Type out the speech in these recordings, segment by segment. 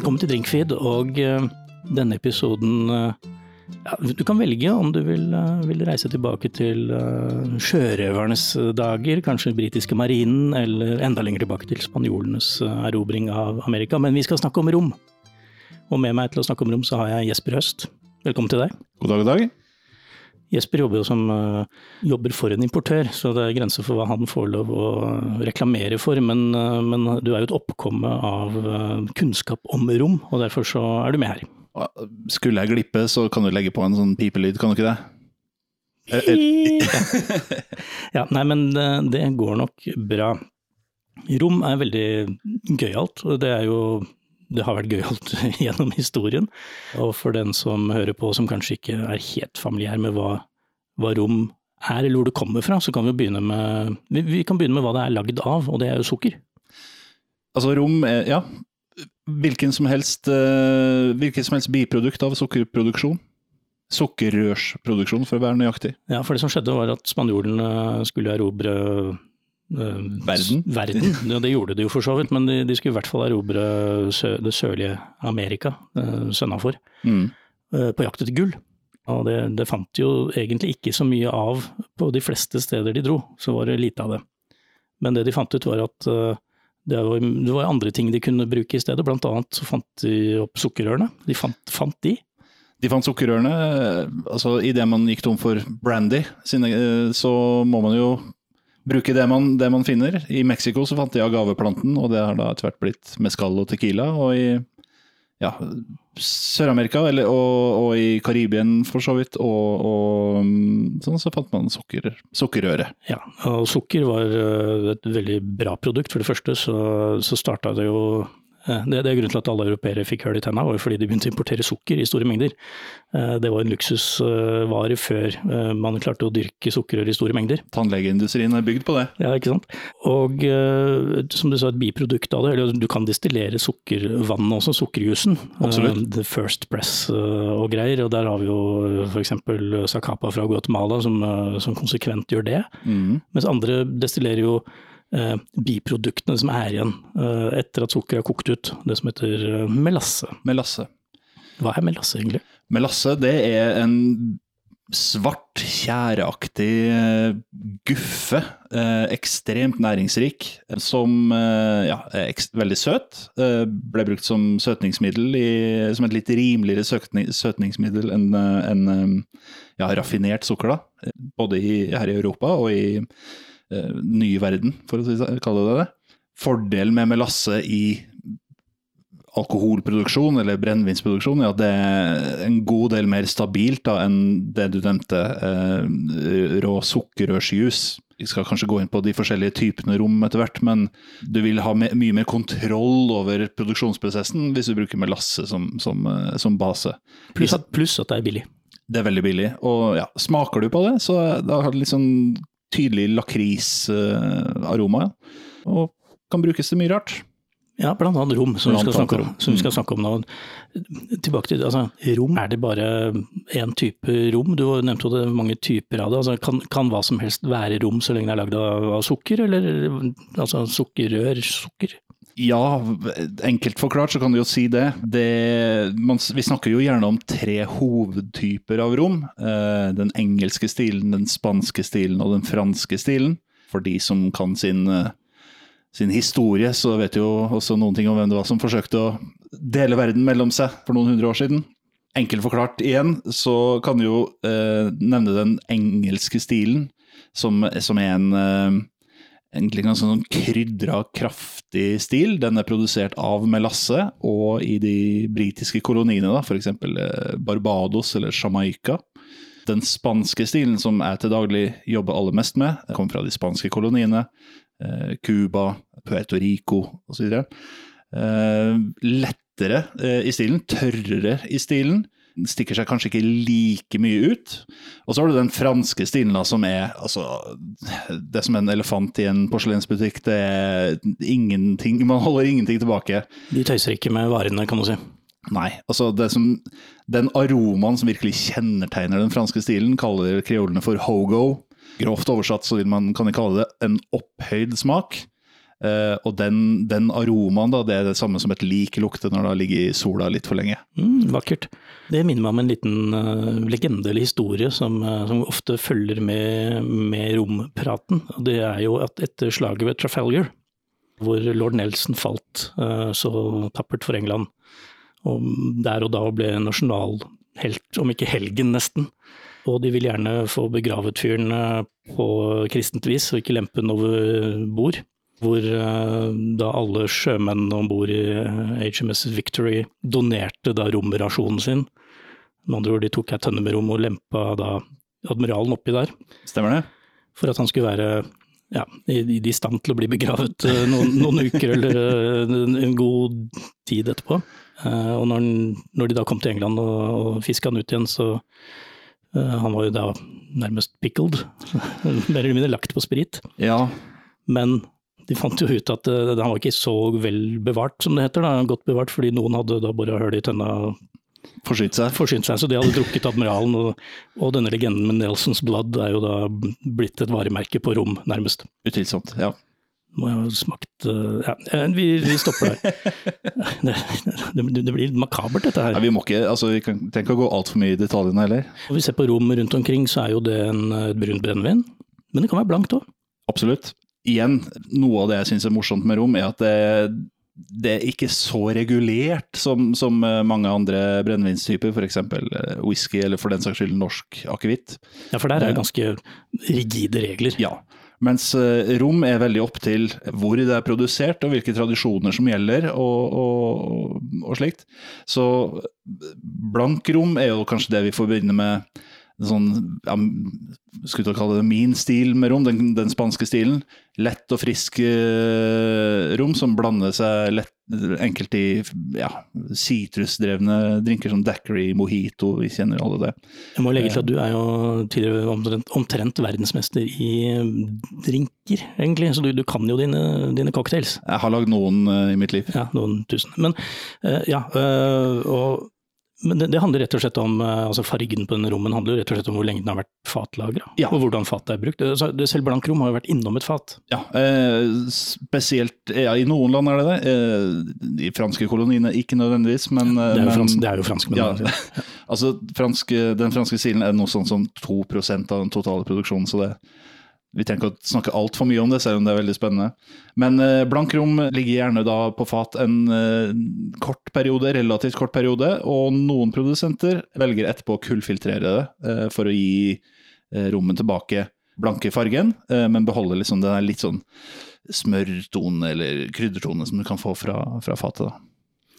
Velkommen til Drinkfeed, og eh, denne episoden eh, ja, Du kan velge om du vil, eh, vil reise tilbake til sjørøvernes dager, kanskje britiske marinen, eller enda lenger tilbake til spanjolenes erobring av Amerika. Men vi skal snakke om rom. Og med meg til å snakke om rom så har jeg Jesper Høst. Velkommen til deg. God dag, god dag. Jesper jobber jo som uh, jobber for en importør, så det er grenser for hva han får lov å reklamere for. Men, uh, men du er jo et oppkomme av uh, kunnskap om rom, og derfor så er du med her. Skulle jeg glippe, så kan du legge på en sånn pipelyd, kan du ikke det? ja, nei, men det, det går nok bra. Rom er veldig gøyalt, og det er jo det har vært gøyalt gjennom historien. Og for den som hører på som kanskje ikke er helt familiær med hva, hva rom er, eller hvor det kommer fra, så kan vi begynne med vi, kan begynne med hva det er lagd av, og det er jo sukker. Altså rom er, ja, hvilken som helst, uh, hvilken som helst biprodukt av sukkerproduksjon. Sukkerrørsproduksjon, for å være nøyaktig. Ja, for det som skjedde var at spanjolene skulle erobre verden. verden. Ja, det gjorde de jo for så vidt, men de, de skulle i hvert fall erobre det sørlige Amerika sønnafor, mm. på jakt etter gull. Og det, det, fant jo egentlig ikke så mye av på de fleste steder de dro, så var det lite av det. Men det de fant ut var at det var, det var, andre ting de kunne bruke i stedet, blant annet så fant de opp sukkerrørene. De fant, fant de. De fant sukkerrørene. altså Idet man gikk tom for brandy, så må man jo bruke det man, det man finner. I Mexico så fant de agaveplanten, og det har da etter hvert blitt mescal og tequila. Og i ja, Sør-Amerika og, og, i Karibien for så vidt, og, og sånn, så fant man sukker, sukkerrøre. Ja, og sukker var eh, et veldig bra produkt. For det første så, så starta det jo det, det, er grunnen til at alle europeere fikk hull i tenna, var fordi de begynte å importere sukker i store mengder. Eh, det var en luksusvare før eh, man klarte å dyrke sukkerrør i store mengder. Tannlegeindustrien er bygd på det. Ja, ikke sant. Og som du sa, et biprodukt av det, eller du kan distillere sukkervannet også, sukkerjusen. Absolutt. The First Press og greier, og der har vi jo f.eks. Zacapa fra Guatemala som, som konsekvent gjør det. Mm. Mens andre destillerer jo eh, biproduktene som er igjen eh, etter at sukkeret er kokt ut. Det som heter eh, melasse. Melasse. Hva er melasse egentlig? Melasse det er en svart, tjæreaktig eh, guffe. Eh, ekstremt næringsrik. Som eh, ja, er veldig søt. Eh, ble brukt som søtningsmiddel, i, som et litt rimeligere søtningsmiddel enn en, ja, raffinert sukker. da. Både i, her i Europa og i uh, ny verden, for å kalle det det. Fordelen med melasse i alkoholproduksjon eller brennevinsproduksjon er at det er en god del mer stabilt da, enn det du nevnte, eh, rå sukkerrørsjus. Vi skal kanskje gå inn på de forskjellige typene rom etter hvert, men du vil ha mye mer kontroll over produksjonsprosessen hvis du bruker melasse som, som, uh, som base. Pluss at, plus at det er billig. Det er veldig billig. Og ja, smaker du på det, så da har du litt sånn tydelig lakrisaroma. Og kan brukes til mye rart. Ja, blant annet rom, som, vi skal, snakke om, som vi skal snakke om nå. Tilbake til altså, rom. Er det bare én type rom? Du nevnte jo det mange typer av det. Altså, kan, kan, hva som helst være rom så lenge det er lagd av, av, sukker, eller altså sukkerrør, sukker? Ja, enkelt forklart så kan du jo si det. det man, vi snakker jo gjerne om tre hovedtyper av rom. Eh, den engelske stilen, den spanske stilen og den franske stilen. For de som kan sin, eh, sin historie, så vet jo også noen ting om hvem det var som forsøkte å dele verden mellom seg for noen hundre år siden. Enkelt forklart igjen, så kan du jo eh, nevne den engelske stilen, som, som er en eh, egentlig ganske sånn krydra, kraftig stil. Den er produsert av melasse, og i de britiske koloniene, da, f.eks. Eh, Barbados eller Jamaica. Den spanske stilen som jeg til daglig jobber aller mest med, kommer fra de spanske koloniene. Eh, Cuba, Puerto Rico osv. Eh, lettere i stilen, tørrere i stilen stikker seg kanskje ikke like mye ut. Og så har du den franske stilen da, som er altså Det er som en elefant i en porselensbutikk. Det er ingenting Man holder ingenting tilbake. De tøyser ikke med varene, kan du si. Nei. altså som, Den aromaen som virkelig kjennetegner den franske stilen, kaller kreolene for hogo. Grovt oversatt så vil man, kan de kalle det en opphøyd smak. Uh, og den, den aromaen, da, det er det samme som et lik lukter når det har ligget i sola litt for lenge. Mm, vakkert. Det minner meg om en liten uh, legende eller historie som, uh, som, ofte følger med, med rompraten. Det er jo at etter slaget ved Trafalgar, hvor lord Nelson falt så tappert for England, og der og da ble nasjonalhelt, om ikke helgen nesten, og de vil gjerne få begravet fyren på kristent vis, og ikke lempe den over bord hvor eh, da alle sjømenn om bord i HMS eh, Victory donerte da romrasjonen sin. Med andre ord, de tok ei tønne med rom og lempa da admiralen oppi der. Stemmer det? For at han skulle være ja, i, stand til å bli begravet eh, noen, noen uker eller en god tid etterpå. Og når, når, de da kom til England og, og fiska han ut igjen, så Han var jo da nærmest pickled. Mer eller mindre lagt på sprit. Ja. Men de fant jo ut at uh, han var ikke så vel bevart, som det heter. Da. Godt bevart, fordi noen hadde da bora hull i tønna. Forsynt seg. Forsynt seg, Så de hadde drukket Admiralen, og, og, denne legenden med Nelsons Blood er jo da blitt et varemerke på rom, nærmest. Utvilsomt, ja. Må jo ha smakt uh, Ja, eh, vi, vi stopper der. det, det, det, blir makabert, dette her. Ja, vi må ikke, altså vi kan, ikke å gå altfor mye i detaljene heller. Når vi ser på rom rundt omkring, så er jo det en, et brunt brennevin. Men det kan være blankt òg. Absolutt igjen, noe av det jeg syns er morsomt med rom, er at det, det er ikke så regulert som, som eh, mange andre brennevinstyper, f.eks. Eh, whisky eller for den saks skyld norsk akevitt. Ja, for der er det ganske rigide regler. Ja, mens eh, rom er veldig opp til hvor det er produsert og hvilke tradisjoner som gjelder og, og, og slikt. Så blank rom er jo kanskje det vi forbinder med sånn ja, skulle kalle det min stil med rom, den, den spanske stilen. Lett og frisk uh, rom som blander seg lett, enkelt i ja, sitrusdrevne drinker som daiquiri, mojito, vi kjenner alle det. Jeg må legge til at du er jo tidligere omtrent, omtrent verdensmester i drinker, egentlig. Så du, du kan jo dine, dine, cocktails. Jeg har lagd noen i mitt liv. Ja, noen tusen. Men ja, og men det, det, handler rett og slett om eh, altså Fargen på denne rommen handler rett og slett om hvor lenge den har vært fatlagra, ja. og hvordan fatet er brukt. Selv blank rom har jo vært innom et fat. Ja, eh, spesielt ja, i noen land er det det. Eh, de franske koloniene ikke nødvendigvis, men Det er jo, fransk, det er jo fransk, men ja, altså, fransk, Den franske silen er noe sånn som 2% av den totale produksjonen, så det vi trenger ikke å snakke altfor mye om det, selv om det er veldig spennende. Men eh, blank rom ligger gjerne da på fat en eh, kort periode, relativt kort periode, og noen produsenter velger etterpå å kullfiltrere det eh, for å gi eh, rommet tilbake blanke fargen, men beholde liksom den litt sånn smørtone eller kryddertone som du kan få fra, fra fatet. da.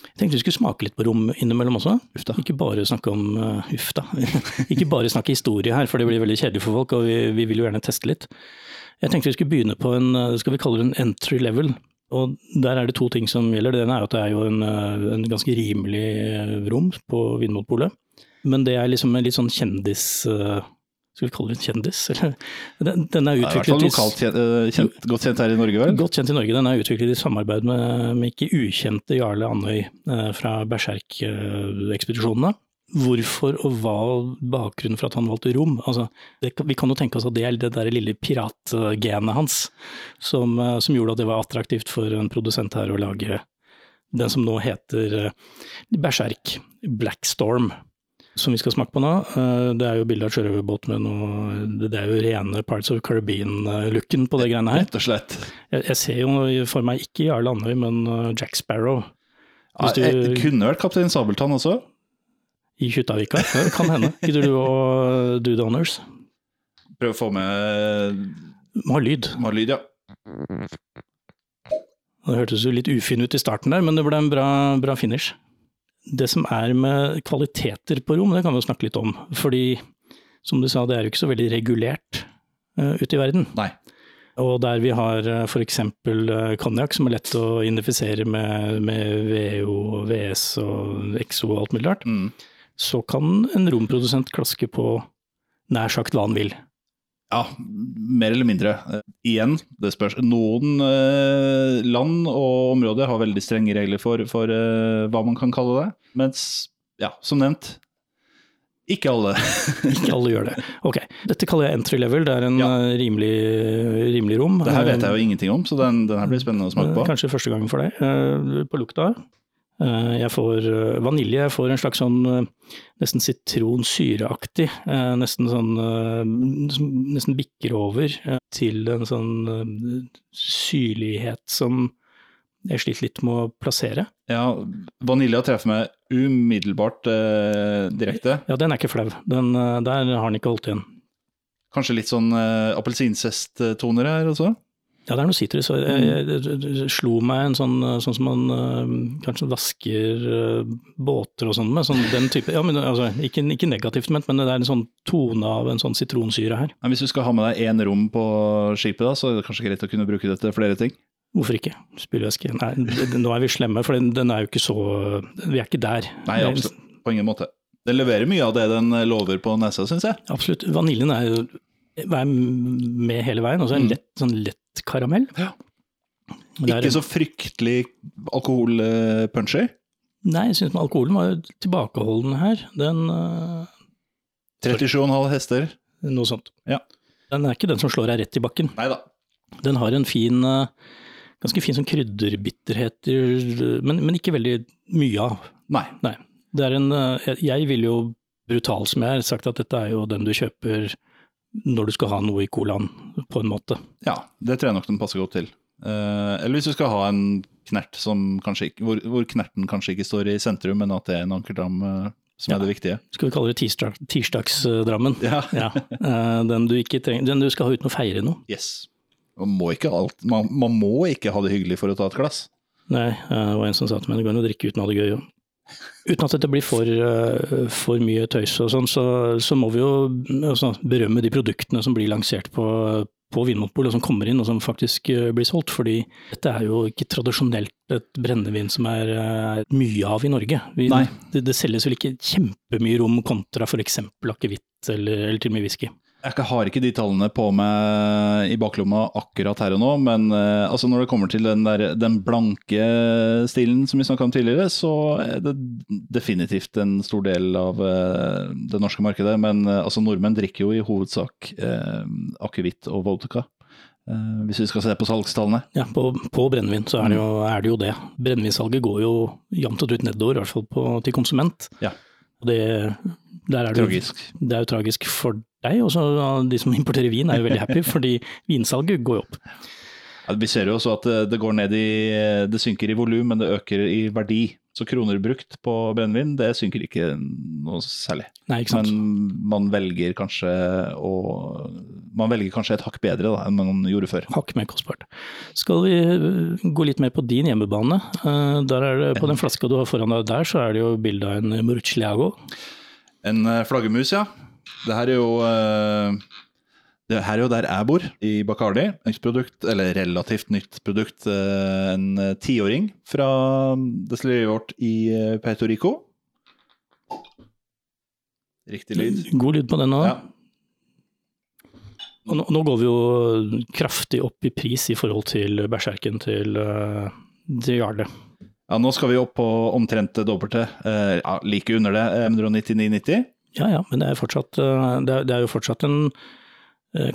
Jeg tenkte vi skulle smake litt på rom innimellom også. Ufta. Ikke bare snakke om uh, uff da. ikke bare snakke historie her, for det blir veldig kjedelig for folk, og vi, vi, vil jo gjerne teste litt. Jeg tenkte vi skulle begynne på en, uh, skal vi kalle det en entry level. Og der er det to ting som gjelder. Det ene er at det er jo en, uh, en ganske rimelig rom på Vinmonopolet. Men det er liksom en litt sånn kjendis skal vi kalle det en kjendis? Den, den er utviklet I hvert fall lokalt eh, kjent, godt kjent her i Norge, vel? Godt kjent i Norge. Den er utviklet i samarbeid med, med ikke ukjente Jarle Andøy eh, fra Berserk-ekspedisjonene. Hvorfor og hva bakgrunnen for at han valgte rom? Altså, det, vi kan jo tenke oss at det er det der lille piratgenet hans som, eh, som, gjorde at det var attraktivt for en produsent her å lage den som nå heter Berserk Blackstorm som vi skal smake på nå, eh, det er jo bilde av sjørøverbåt med noe Det er jo rene Parts of Caribbean-looken på det greiene her. Rett og slett. Jeg, jeg, ser jo for meg ikke Jarl Andøy, men eh, Jack Sparrow. Ja, jeg kunne vært Kaptein Sabeltann også. I Kjuttaviga? Ja, det kan hende. Gidder du å do the honors? Prøv å få med Må ha lyd. Må ha lyd, ja. Det hørtes jo litt ufin ut i starten der, men det ble en bra, bra finish det som er med kvaliteter på rom, det kan vi jo snakke litt om. Fordi, som du sa, det er jo ikke så veldig regulert uh, ute i verden. Nei. Og der vi har uh, f.eks. Uh, konjakk, som er lett å identifisere med, med VO, VS og XO og alt mulig rart, mm. så kan en romprodusent klaske på nær sagt hva han vil. Ja, mer eller mindre. Igjen, det spørs. Noen eh, land og områder har veldig strenge regler for, for eh, hva man kan kalle det. Mens, ja, som nevnt, Ikke alle. ikke alle gjør det. Ok, Dette kaller jeg entry level. Det er en Ja. eh, rimelig, rimelig rom. Det her vet jeg jo ingenting om, så den, den her blir spennende å smake på. Eh, Kanskje første gangen for deg. eh, På lukta. Eh, Jeg får eh, vanilje, jeg får en slags sånn eh, nesten sitronsyreaktig, nesten sånn nesten bikker over til en sånn syrlighet som jeg sliter litt med å plassere. Ja, Vanilja treffer meg umiddelbart eh, direkte. Ja, den er ikke flau. Den, der har den ikke holdt igjen. Kanskje litt sånn eh, appelsinzest-toner her også? Ja, det er noe sitrus. det slo meg en sånn, sånn som man øh, kanskje vasker øh, båter og sånn med. Sånn, den type, ja, men, altså, ikke, ikke negativt ment, men det er en sånn tone av en sånn sitronsyre her. Men hvis du skal ha med deg én rom på skipet, da, så er det kanskje greit å kunne bruke det til flere ting? Hvorfor ikke? Spylevæske. Nei, nå er vi slemme, for den, den er jo ikke så Vi er ikke der. Nei, absolutt. På ingen måte. Den leverer mye av det den lover på nesa, syns jeg. Absolutt. Vaniljen er jo er med hele veien. Og så en Mm. lett, sånn lett karamell. Ja. Ikke så fryktelig alkoholpunchy. Nei, jeg syns alkoholen var tilbakeholden her. Den uh, 37,5 hester. Noe sånt. Ja. Den er ikke den som slår deg rett i bakken. Neida. Den har en fin, eh, ganske fin sånn krydderbitterhet, men, men ikke veldig mye av. Nei. Nei. Det er en, eh, jeg- jeg ville jo, brutal som jeg er, sagt at dette er jo den du kjøper når du skal ha noe i colaen, på en måte. Ja, det tror jeg nok den passer godt til. Eh, eller hvis du skal ha en knert som kanskje ikke, hvor, hvor knerten kanskje ikke står i sentrum, men at det er en ankerdam eh, som Ja. er det viktige. Skal vi kalle det tirsdag, tirsdagsdrammen? Ja. Ja. eh, Den du ikke trenger, den du skal ha uten å feire noe. Yes. Man må ikke, alt, man, man må ikke ha det hyggelig for å ta et glass. Nei, det var en som sa til meg det går an å drikke uten å ha det gøy òg. Uten at dette blir for, eh, for mye tøys og sånn, så, så må vi jo altså, berømme de produktene som blir lansert på, på Vinmonopolet, og som kommer inn og som faktisk eh, blir solgt. Fordi dette er jo ikke tradisjonelt et brennevin som er eh, mye av i Norge. Vi. Det, det selges vel ikke kjempemye rom kontra f.eks. akevitt eller, eller til og med whisky. Jeg har ikke de tallene på meg i baklomma akkurat her og nå, men uh, altså når det kommer til den, der, den blanke stilen som vi snakka om tidligere, så er det definitivt en stor del av uh, det norske markedet. Men uh, altså nordmenn drikker jo i hovedsak akevitt og vodka, hvis vi skal se på salgstallene. Ja, på, på brennevin så er det, jo, er det jo det. Brennevinsalget går jo jevnt og trutt nedover, i hvert fall på, til konsument. Ja. Og det, der er det, jo- Tragisk. det er jo tragisk for deg, også de som importerer vin er jo veldig happy, fordi vinsalget går jo opp. Ja, vi ser jo også at det, det går ned i Det synker i volum, men det øker i verdi. Så kroner brukt på brennevin, det synker ikke noe særlig. Nei, ikke sant. Men man velger kanskje å Man velger kanskje et hakk bedre da, enn man gjorde før. Hakk mer kostbart. Skal vi øh, gå litt mer på din hjemmebane? Eh, Der er det, på den flaska du har foran deg der, så er det jo bilde av en Murcielago. En eh, flaggermus, ja. Det her er jo uh, det her er jo der jeg bor, i Bacardi. Nytt produkt, eller relativt nytt produkt. Uh, En eh, tiåring fra destilleriet vårt i Puerto Rico. Riktig lyd. God lyd på den òg. Ja. Nå, nå går vi jo kraftig opp i pris i forhold til berserken til, til Jarle. ja, nå skal vi opp på omtrent det dobbelte. eh, Ja, like under det. eh, 199,90. Ja ja, men det er, fortsatt, øh, det er, det er jo fortsatt en,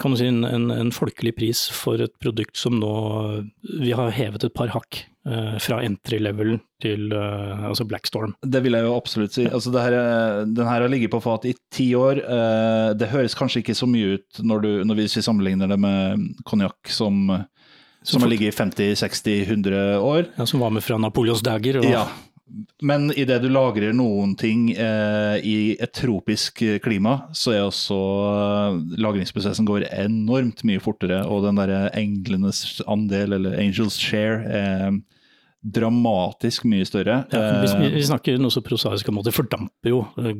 kan si, en, en, en folkelig pris for et produkt som nå Vi har hevet et par hakk fra entry level til altså Blackstorm. Det vil jeg jo absolutt si. Altså, det her, er- den her har ligget på fat i ti år. Eh, Det høres kanskje ikke så mye ut når, du, når vi sammenligner det med konjakk som, som har ligget i 50-60-100 år. Ja, som var med fra Napoleons dager. Og, Ja. Men idet du lagrer noen ting eh, i et tropisk klima, så er også eh, lagringsprosessen går enormt mye fortere, og den derre englenes andel, eller angels share, er dramatisk mye større. Ja, vi, Eh, vi snakker noe så prosaisk om at det fordamper jo eh,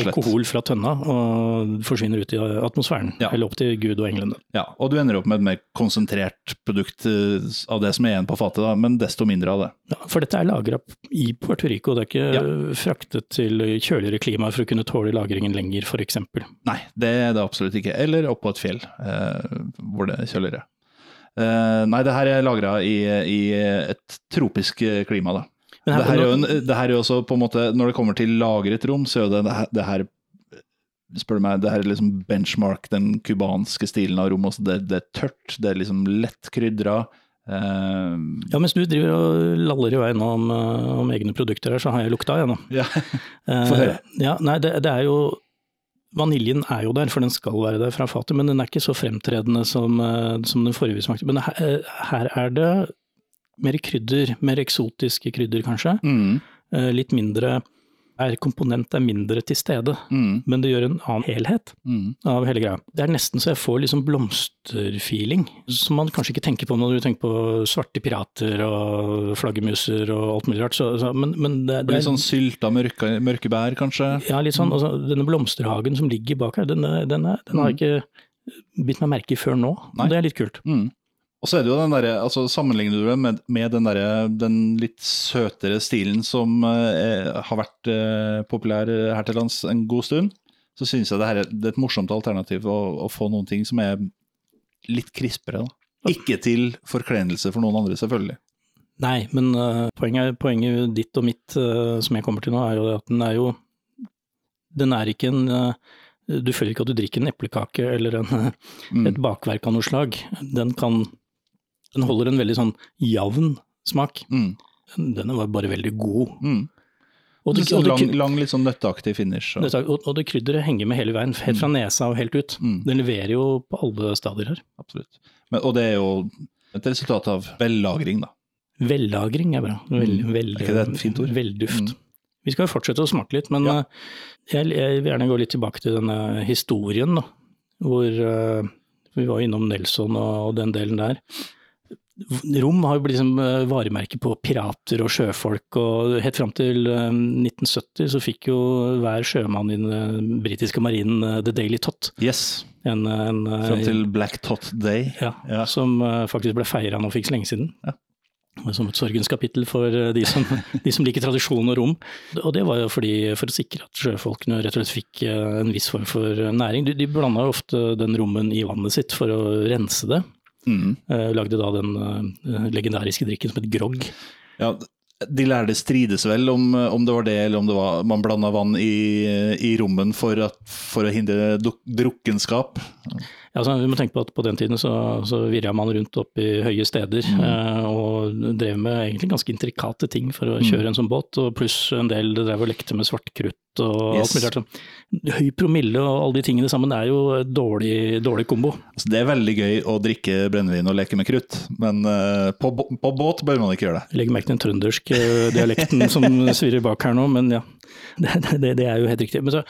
alkohol fra tønna og forsvinner ut i atmosfæren, Ja. eller opp til Gud og englene. Ja, og du ender opp med et mer konsentrert produkt eh, av det som er igjen på fatet, da, men desto mindre av det. Ja, for dette er lagra i Puerto Rico, det er ikke Ja. fraktet til kjøligere klima for å kunne tåle lagringen lenger, f.eks. Nei, det er det absolutt ikke. Eller oppå et fjell, eh, hvor det er kjøligere. Eh, nei, det her er lagra i, i et tropisk eh, klima, da. Her, Det her, er jo en, det her er også på en måte, Når det kommer til lagret rom, så er jo det, det her spør du meg, det her er liksom benchmark den cubanske stilen av rom. Det, det, er tørt, det er liksom lett krydra. Uh, ja, mens du driver og laller i vei nå om, eh, om, egne produkter her, så har jeg lukta, jeg nå. Ja, Få høre. Uh, ja, nei, det, det, er jo Vaniljen er jo der, for den skal være der fra fatet, men den er ikke så fremtredende som, som den forrige vi smakte. Men her, her, er det mer krydder, mer eksotiske krydder kanskje. Mm. Uh, litt mindre er komponent er mindre til stede, mm. men det gjør en annen helhet mm. av hele greia. Det er nesten så jeg får liksom blomsterfeeling, som man kanskje ikke tenker på når du tenker på svarte pirater og flaggermuser og alt mulig rart. Så, så, men, men det, det, Litt sånn sylta mørke, mørke, bær, kanskje? Ja, litt sånn. Altså, denne blomsterhagen som ligger bak her, den, den, den har jeg mm. ikke bitt meg merke i før nå. Nei. Det er litt kult. Mm. Og så er det jo den der, altså Sammenligner du det med, med den, der, den, litt søtere stilen som eh, har vært eh, populær her til lands en god stund, så synes jeg det, her er, det er et morsomt alternativ å, å, få noen ting som er litt krispere. Da. Ikke til forklenelse for noen andre, selvfølgelig. Nei, men uh, poenget, poenget, ditt og mitt uh, som jeg kommer til nå, er jo at den er jo Den er ikke en uh, Du føler ikke at du drikker en eplekake eller en, mm. et bakverk av noe slag. Den kan den holder en veldig sånn jevn smak. Mm. Den var bare veldig god. Mm. Og det, og det, lang, lang, litt sånn nøtteaktig finish. Og, og, og det krydderet henger med hele veien, helt fra mm. nesa og helt ut. Mm. Den leverer jo på alle stadier her. Absolutt. Men, og det er jo et resultat av vellagring, da. Vellagring er bra. Vel, mm. vel, er ikke det et fint ord? Velduft. Mm. Vi skal jo fortsette å smake litt, men ja. Eh, jeg, jeg, vil gjerne gå litt tilbake til denne historien, da. Hvor uh, vi var innom Nelson og, og den delen der. Rom har jo blitt liksom varemerke på pirater og sjøfolk, og helt fram til 1970 eh, så fikk jo hver sjømann i den britiske marinen The Daily Tot. Yes. En, en, fram til Black Tot Day. Ja, ja. som faktisk ble feira nå for ikke så lenge siden. Ja. Som et sorgens kapittel for de som, de som, liker tradisjon og rom. Og det var jo fordi, for å sikre at sjøfolkene rett og slett fikk en viss form for næring. De, de blanda jo ofte den rommen i vannet sitt for å rense det. Mm. Uh, lagde da den uh, legendariske drikken som het grogg. Ja, de lærde strides vel om, om, det var det, eller om det var man blanda vann i, i rommen for, at, for, å hindre drukkenskap. Ja, altså, vi må tenke på at på den tiden så, så virra man rundt opp i høye steder mm. eh, og drev med egentlig ganske intrikate ting for å mm. kjøre en sånn båt, og pluss en del det drev og lekte med svartkrutt og yes. alt mulig rart. Høy promille og alle de tingene sammen er jo dårlig, dårlig kombo. Altså, det er veldig gøy å drikke brennevin og leke med krutt, men uh, på, på, båt bør man ikke gjøre det. Jeg legger merke til den trønderske uh, dialekten som svirrer bak her nå, men ja. Det, det, det er jo helt riktig. Men så,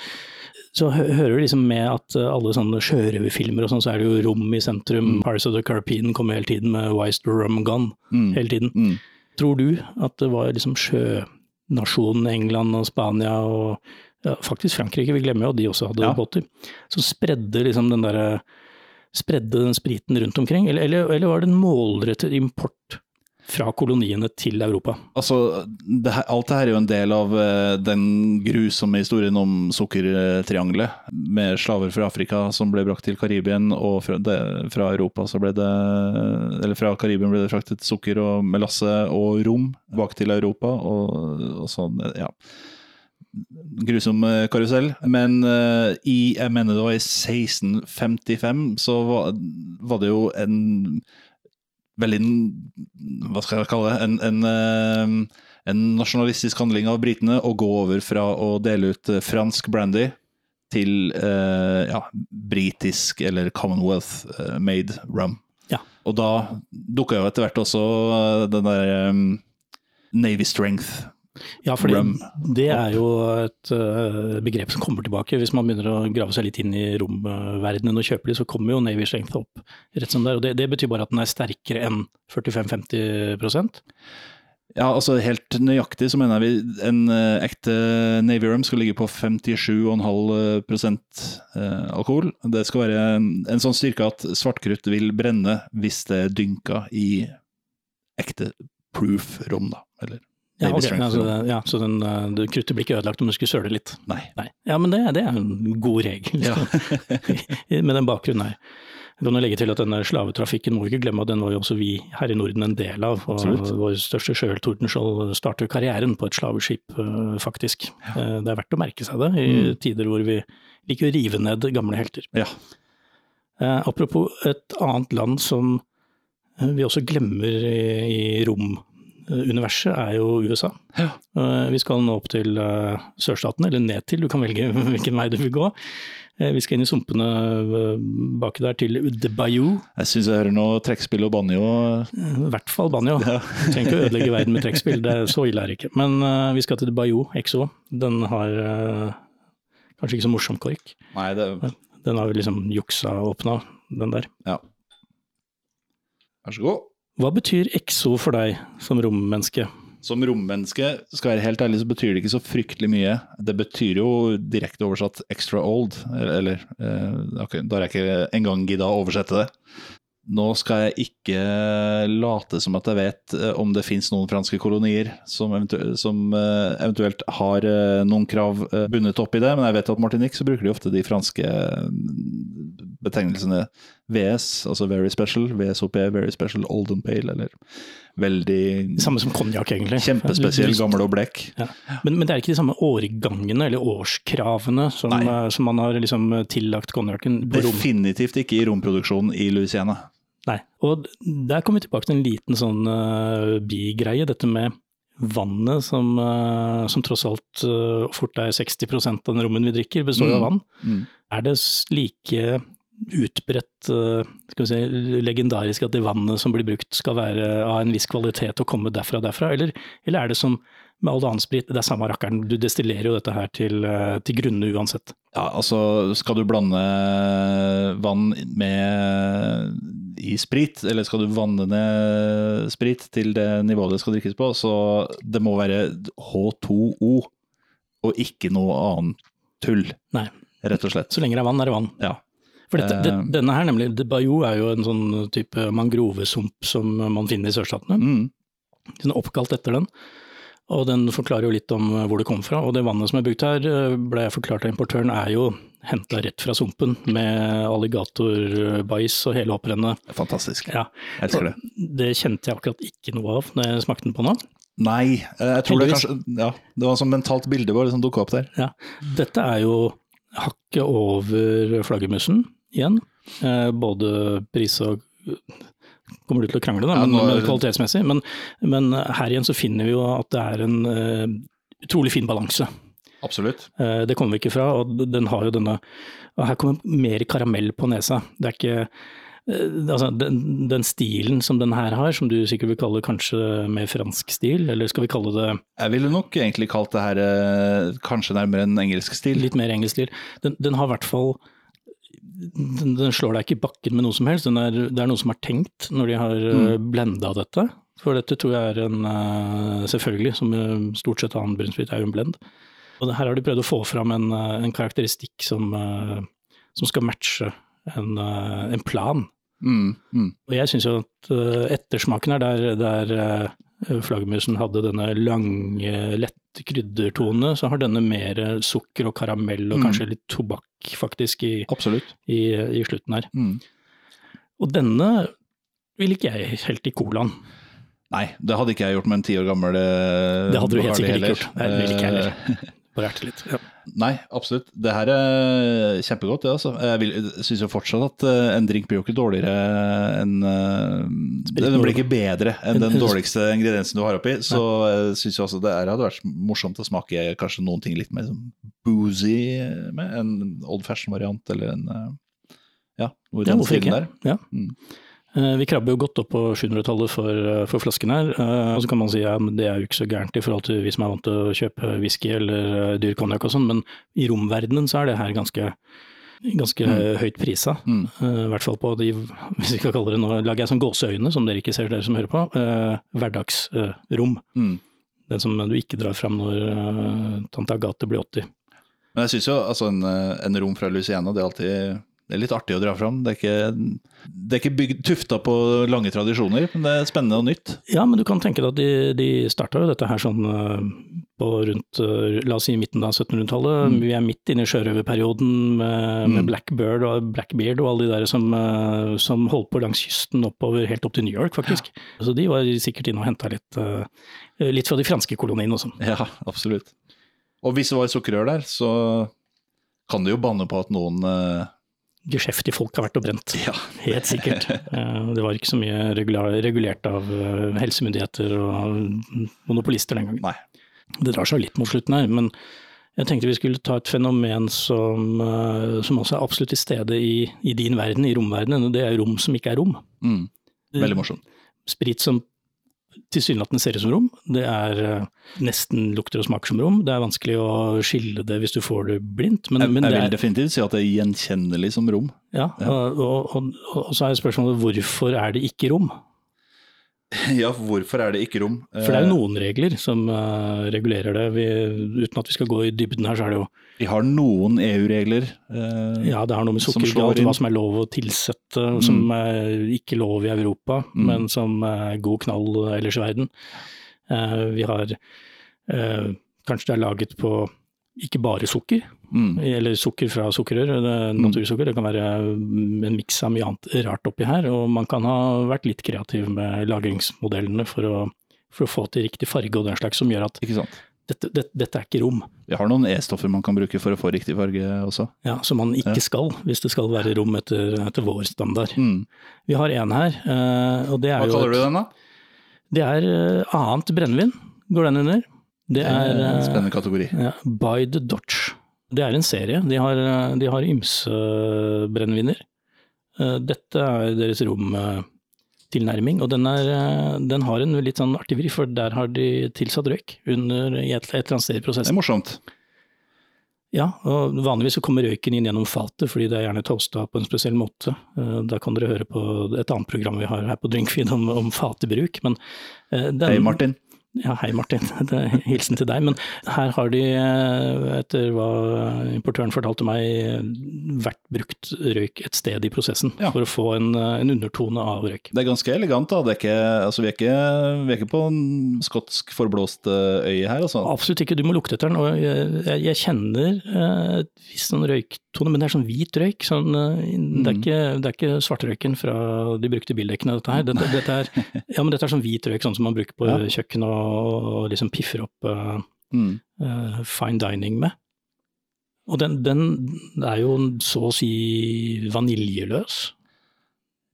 så hører du liksom med at uh, alle sånne sjørøverfilmer og sånn, så er det jo rom i sentrum. Mm. Pirates of the Caribbean kommer hele tiden med Wise to Rum Gun mm. hele tiden. Mm. Tror du at det var liksom sjønasjonen England og Spania og ja, faktisk Frankrike, vi glemmer jo at de også hadde ja. båter, som spredde liksom den derre Spredde den spriten rundt omkring, eller, eller, eller var det en målrettet import fra koloniene til Europa? Altså, det her, alt det her er jo en del av uh, den grusomme historien om sukkertriangelet, med slaver fra Afrika som ble brakt til Karibien, og fra, det, fra Europa så ble det Eller fra Karibia ble det fraktet sukker og melasse og rom bak til Europa, og, og sånn, ja grusom eh, karusell. Men uh, i jeg mener det var i 1655 så var, var det jo en veldig Hva skal jeg kalle det? En, en, eh, en, nasjonalistisk handling av britene å gå over fra å dele ut eh, fransk brandy til eh, ja, britisk eller Commonwealth-made rum. Ja. Og da dukka jo etter hvert også den der um, Navy Strength ja, for det er jo et uh, begrep som kommer tilbake. Hvis man begynner å grave seg litt inn i romverdenen og kjøper de, så kommer jo Navy Strength opp rett som det er. Og det, det betyr bare at den er sterkere enn 45-50% ja, altså Helt nøyaktig så mener vi en uh, ekte Navy Rum skal ligge på 57,5 uh, alkohol. Det skal være en, en sånn styrke at svartkrutt vil brenne hvis det er dynka i ekte proof rom, da. Eller Ja, Baby ok, strength altså, ja, så den, eh, kruttet blir ikke ødelagt om du skulle søle litt. Nei. Nei. Ja, men det, det er en god regel. Med den bakgrunnen her. Jeg kan jo legge til at denne slavetrafikken må vi ikke glemme at den var jo også vi her i Norden en del av. Og Absolutt. vår største sjøøl Tordenskjold startet karrieren på et slaveskip, øh, faktisk. Ja. Det er verdt å merke seg det i Mm. tider hvor vi liker å rive ned gamle helter. Ja. Eh, apropos et annet land som eh, vi også glemmer i, i romuniverset, er jo USA. Ja. Eh, vi skal nå opp til eh, sørstaten, eller ned til, du kan velge hvilken vei du vil gå. Eh, vi skal inn i sumpene eh, baki der til The Bayou, Jeg syns jeg hører noe trekkspill og banjo. Eh, i hvert fall banjo. Trenger ikke å ødelegge verden med trekkspill, det er så ille er det ikke. Men eh, vi skal til The Bayou XO. Den har eh, kanskje ikke så morsom kork. Nei, det Den har vi liksom juksa og åpna, den der. Ja. Vær så god. Hva betyr exo for deg som rommenneske? Som rommenneske, skal jeg være helt ærlig, så betyr det ikke så fryktelig mye. Det betyr jo direkte oversatt extra old, eller eh, ok, Da har jeg ikke engang gidda å oversette det. Nå skal jeg ikke late som at jeg vet eh, om det finnes noen franske kolonier som, eventu som eh, eventuelt har noen krav bundet opp i det, men jeg vet at Martinique så bruker de ofte de franske betegnelsene VS, altså very special, VSOP, very special, old and pale, eller veldig Samme som konjakk, egentlig. Kjempespesiell, gammel og blekk. Ja. Men, men det er ikke de samme årgangene eller årskravene som, eh, som man har liksom tillagt konjakken. Definitivt ikke i romproduksjonen i Louisiana. Nei. Og der kommer vi tilbake til en liten sånn uh, bigreie, dette med vannet som, eh, som tross alt fort er 60 av den rommen vi drikker, består mm. av vann. Mm. Er det like utbredt, eh, skal vi si, legendarisk at det vannet som blir brukt skal være av en viss kvalitet og komme derfra og derfra, eller, eller er det som med all annen sprit, det er samme rakkeren, du destillerer jo dette her til, eh, til grunne uansett. Ja, altså skal du blande vann med i sprit, eller skal du vanne ned sprit til det nivået det skal drikkes på, så det må være H2O og ikke noe annet tull, Nei, rett og slett. så lenge det er vann, er det vann. Ja. For dette, det, Eh. denne her nemlig, Bayou er jo en sånn type mangrovesump som man finner i sørstatene. Mm. Den er oppkalt etter den. Og den forklarer jo litt om eh, hvor det kom fra. Og det vannet som er brukt her, eh, ble jeg forklart av importøren, er jo henta rett fra sumpen med alligatorbais og hele hopprennet. Fantastisk. Ja. Jeg elsker det. Det kjente jeg akkurat ikke noe av når jeg smakte den på nå. Nei, jeg tror det kanskje Ja, det var sånn mentalt bilde som dukka opp der. Ja. Dette er jo hakket over flaggermusen igjen. Eh, både pris og Kommer du til å krangle, da, Ja, men, nå men det- kvalitetsmessig. Men, men her igjen så finner vi jo at det er en uh, utrolig fin balanse. Absolutt. Uh, Det kommer vi ikke fra, og den har jo denne og Her kommer mer karamell på nesa. Det er ikke Altså, den, den stilen som den her har, som du sikkert vil kalle kanskje mer fransk stil, eller skal vi kalle det Jeg ville nok egentlig kalt det her kanskje nærmere en engelsk stil. litt mer engelsk stil? Den, den har i hvert fall den, den slår deg ikke i bakken med noe som helst. Den er, det er noe som er tenkt når de har mm. blenda dette. For dette tror jeg er en eh, Selvfølgelig, som eh, stort sett annen brunsprit er jo en blend. Og her har de prøvd å få fram en, eh, en karakteristikk som, eh, som skal matche en, eh, en plan. Mm, mm. Og jeg syns jo at eh, ettersmaken er der, der eh, flaggermusen hadde denne lange, lette kryddertone, så har denne mer sukker og karamell og Mm. kanskje litt tobakk faktisk i, i, i slutten her. Mm. Og denne vil ikke jeg helt i colaen. Nei, det hadde ikke jeg gjort med en ti år gammel eh, Det hadde du helt sikkert ikke gjort. Nei, det vil ikke jeg heller. Eh, Bare erte litt. Ja. Nei, absolutt. Det her er kjempegodt, det altså. Jeg syns jo fortsatt at eh, en drink blir jo ikke dårligere enn eh, Den blir ikke bedre enn den En- en- dårligste ingrediensen du har oppi. Så jeg syns jo også det her hadde vært morsomt å smake kanskje noen ting litt mer sånn boozy med. En old fashion-variant eller en eh, Ja, noe i Ja, den stilen ikke? der. Ja. Mm. Eh, Vi krabber jo godt opp på 700-tallet for, eh, for flasken her. eh, Og så kan man si ja, det er jo ikke så gærent i forhold til vi som er vant til å kjøpe whisky eller dyr konjakk og sånn, men i romverdenen så er det her ganske, ganske høyt prisa. Mm. I hvert fall på de, hvis vi skal kalle det nå, lager jeg sånn gåseøyne, som dere ikke ser dere som hører på, hverdagsrom. Mm. Den som du ikke drar fram når tante Agathe blir 80. Men jeg syns jo altså en, en rom fra Louisiana, det er alltid det er litt artig å dra fram. Det er ikke, det er ikke bygd, tufta på lange tradisjoner, men det er spennende og nytt. Ja, men du kan tenke deg at de, de starta jo dette her sånn eh, på rundt eh, la oss si midten av 1700-tallet. Mm. Vi er midt inne i sjørøverperioden med, med mm. Blackbird og Blackbeard og alle de der som, eh, som, holdt på langs kysten oppover, helt opp til New York faktisk. Ja. Så de var sikkert inne og henta litt, litt fra de franske koloniene også. Ja, absolutt. Og hvis det var sukkerrør der, så kan det jo banne på at noen geskjeftige folk har vært og brent. Ja. Helt sikkert. Eh, det var ikke så mye regulert av eh, helsemyndigheter og monopolister den gangen. Nei. Det drar seg litt mot slutten her, men jeg tenkte vi skulle ta et fenomen som, eh, som også er absolutt til stede i, i, din verden, i romverdenen, og det er rom som ikke er rom. Mm. Veldig morsomt. Sprit som tilsynelatende ser ut som rom. Det er uh, nesten lukter og smaker som rom. Det er vanskelig å skille det hvis du får det blindt. Men, jeg, men jeg vil er, definitivt si at det er gjenkjennelig som rom. Ja, ja. Og, og, og, og, så er spørsmålet hvorfor er det ikke rom? Ja, hvorfor er det ikke rom? For det er jo eh, noen regler som uh, regulerer det. Vi, uten at vi skal gå i dybden her, så er det jo Vi har noen EU-regler uh, Ja, det har noe med sukkergrad, hva som er lov å tilsette, mm. som er ikke lov i Europa, mm. men som er god knall ellers i verden. Uh, vi har Kanskje det er laget på ikke bare sukker, mm. eller sukker fra sukkerrør, mm. natursukker. Det kan være en miks av mye annet rart oppi her, og man kan ha vært litt kreativ med lagringsmodellene for å, for å få til riktig farge og den slags, som gjør at dette, dette, dette, er ikke rom. Vi har noen E-stoffer man kan bruke for å få riktig farge også. Ja, som man ikke skal, hvis det skal være rom etter, etter vår standard. Mm. Vi har en her, eh, og det er Hva jo Hva kaller du den da? Det er eh, annet brennevin, går den under. Det er en eh, Spennende kategori. Ja, By the Dodge. Det er en serie. De har, de har ymse brenneviner. Eh, dette er deres romtilnærming, og den, er, den, har en litt sånn artig vri, for der har de tilsatt røyk under et, et eller annet sted i prosessen. Det er morsomt. Ja, og vanligvis så kommer røyken inn gjennom fatet fordi det er gjerne toasta på en spesiell måte. Eh, da kan dere høre på et annet program vi har her på Drinkfeed om, om fatebruk. Men den, Hei Martin. Ja, hei Martin, det er hilsen til deg. Men her har de, eh, etter hva importøren fortalte meg, vært brukt røyk et sted i prosessen ja. for å få en, eh, en, undertone av røyk. Det er ganske elegant, da. Er ikke, altså, vi, er ikke, vi, er ikke, på en skotsk forblåst eh, øye her, altså. Absolutt ikke, du må lukte etter den. Og jeg, jeg kjenner eh, visst sånn røyktone, men det er sånn hvit røyk. Sånn, mm. det, er ikke, det er ikke svartrøyken fra de brukte bildekkene, dette her. Dette, dette, er, ja, men dette er sånn hvit røyk, sånn som man bruker på ja. kjøkken og og liksom piffer opp uh, mm. uh, fine dining med. Og den, den, er jo så å si vaniljeløs.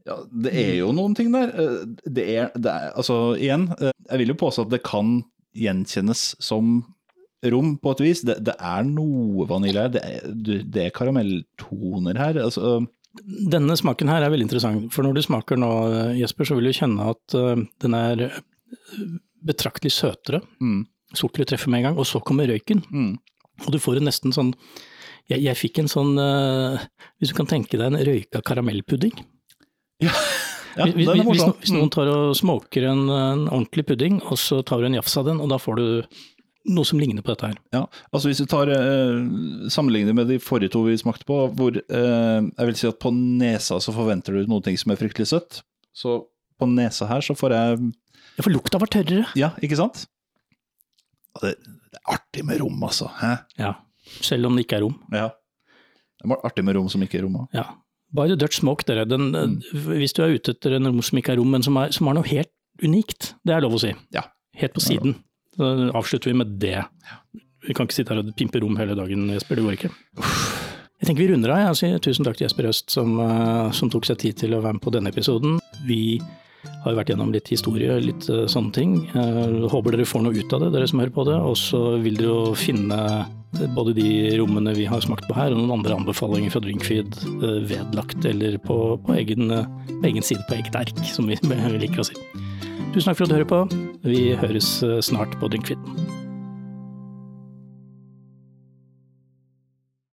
Ja, det er jo noen ting der. Eh, det er, det er Altså, igjen, jeg vil jo påstå at det kan gjenkjennes som rom på et vis. Det, det er noe vanilje her. Det, det er karamelltoner her. altså... Denne smaken her er veldig interessant, for når du smaker nå, Jesper, så vil du kjenne at den er betraktelig søtere. Mm. Sukkeret treffer med en gang, og så kommer røyken. Mm. Og du får en nesten sånn Jeg, jeg fikk en sånn uh, Hvis du kan tenke deg en røyka karamellpudding. Ja. Ja, hvis, hvis, hvis, hvis, noen tar og smoker en, en, ordentlig pudding, og så tar du en jafs av den, og da får du noe som ligner på dette her. Ja, altså Hvis du tar eh, sammenligner med de forrige to vi smakte på, hvor eh, jeg vil si at på nesa så forventer du noe som er fryktelig søtt. Så på nesa her så får jeg ja, for lukta var tørrere. Ja, ikke sant? Det, det, er artig med rom, altså. Hæ? Ja, selv om det ikke er rom. Ja. Det er artig med rom som ikke er rom. Ja. By the Dutch Smoke, dere. Den, mm. Hvis du er ute etter en rom som ikke er rom, men som, er, som har noe helt unikt, det er lov å si. Ja. Helt på siden. Så avslutter vi med det. Vi kan ikke sitte her og pimpe rom hele dagen, Jesper. Det går ikke. Jeg tenker vi runder av. Jeg sier tusen takk til Jesper Øst som, eh, som tok seg tid til å være med på denne episoden. Vi har vært gjennom litt historie, litt uh, sånne ting. Jeg håper dere får noe ut av det, dere som hører på det. Og så vil dere jo finne både de rommene vi har smakt på her, og noen andre anbefalinger fra Drinkfeed vedlagt eller på, på, egen, egen, side, på eget ark, som vi liker å si. Tusen takk for at du hører på. Vi høres snart på Drinkfeed.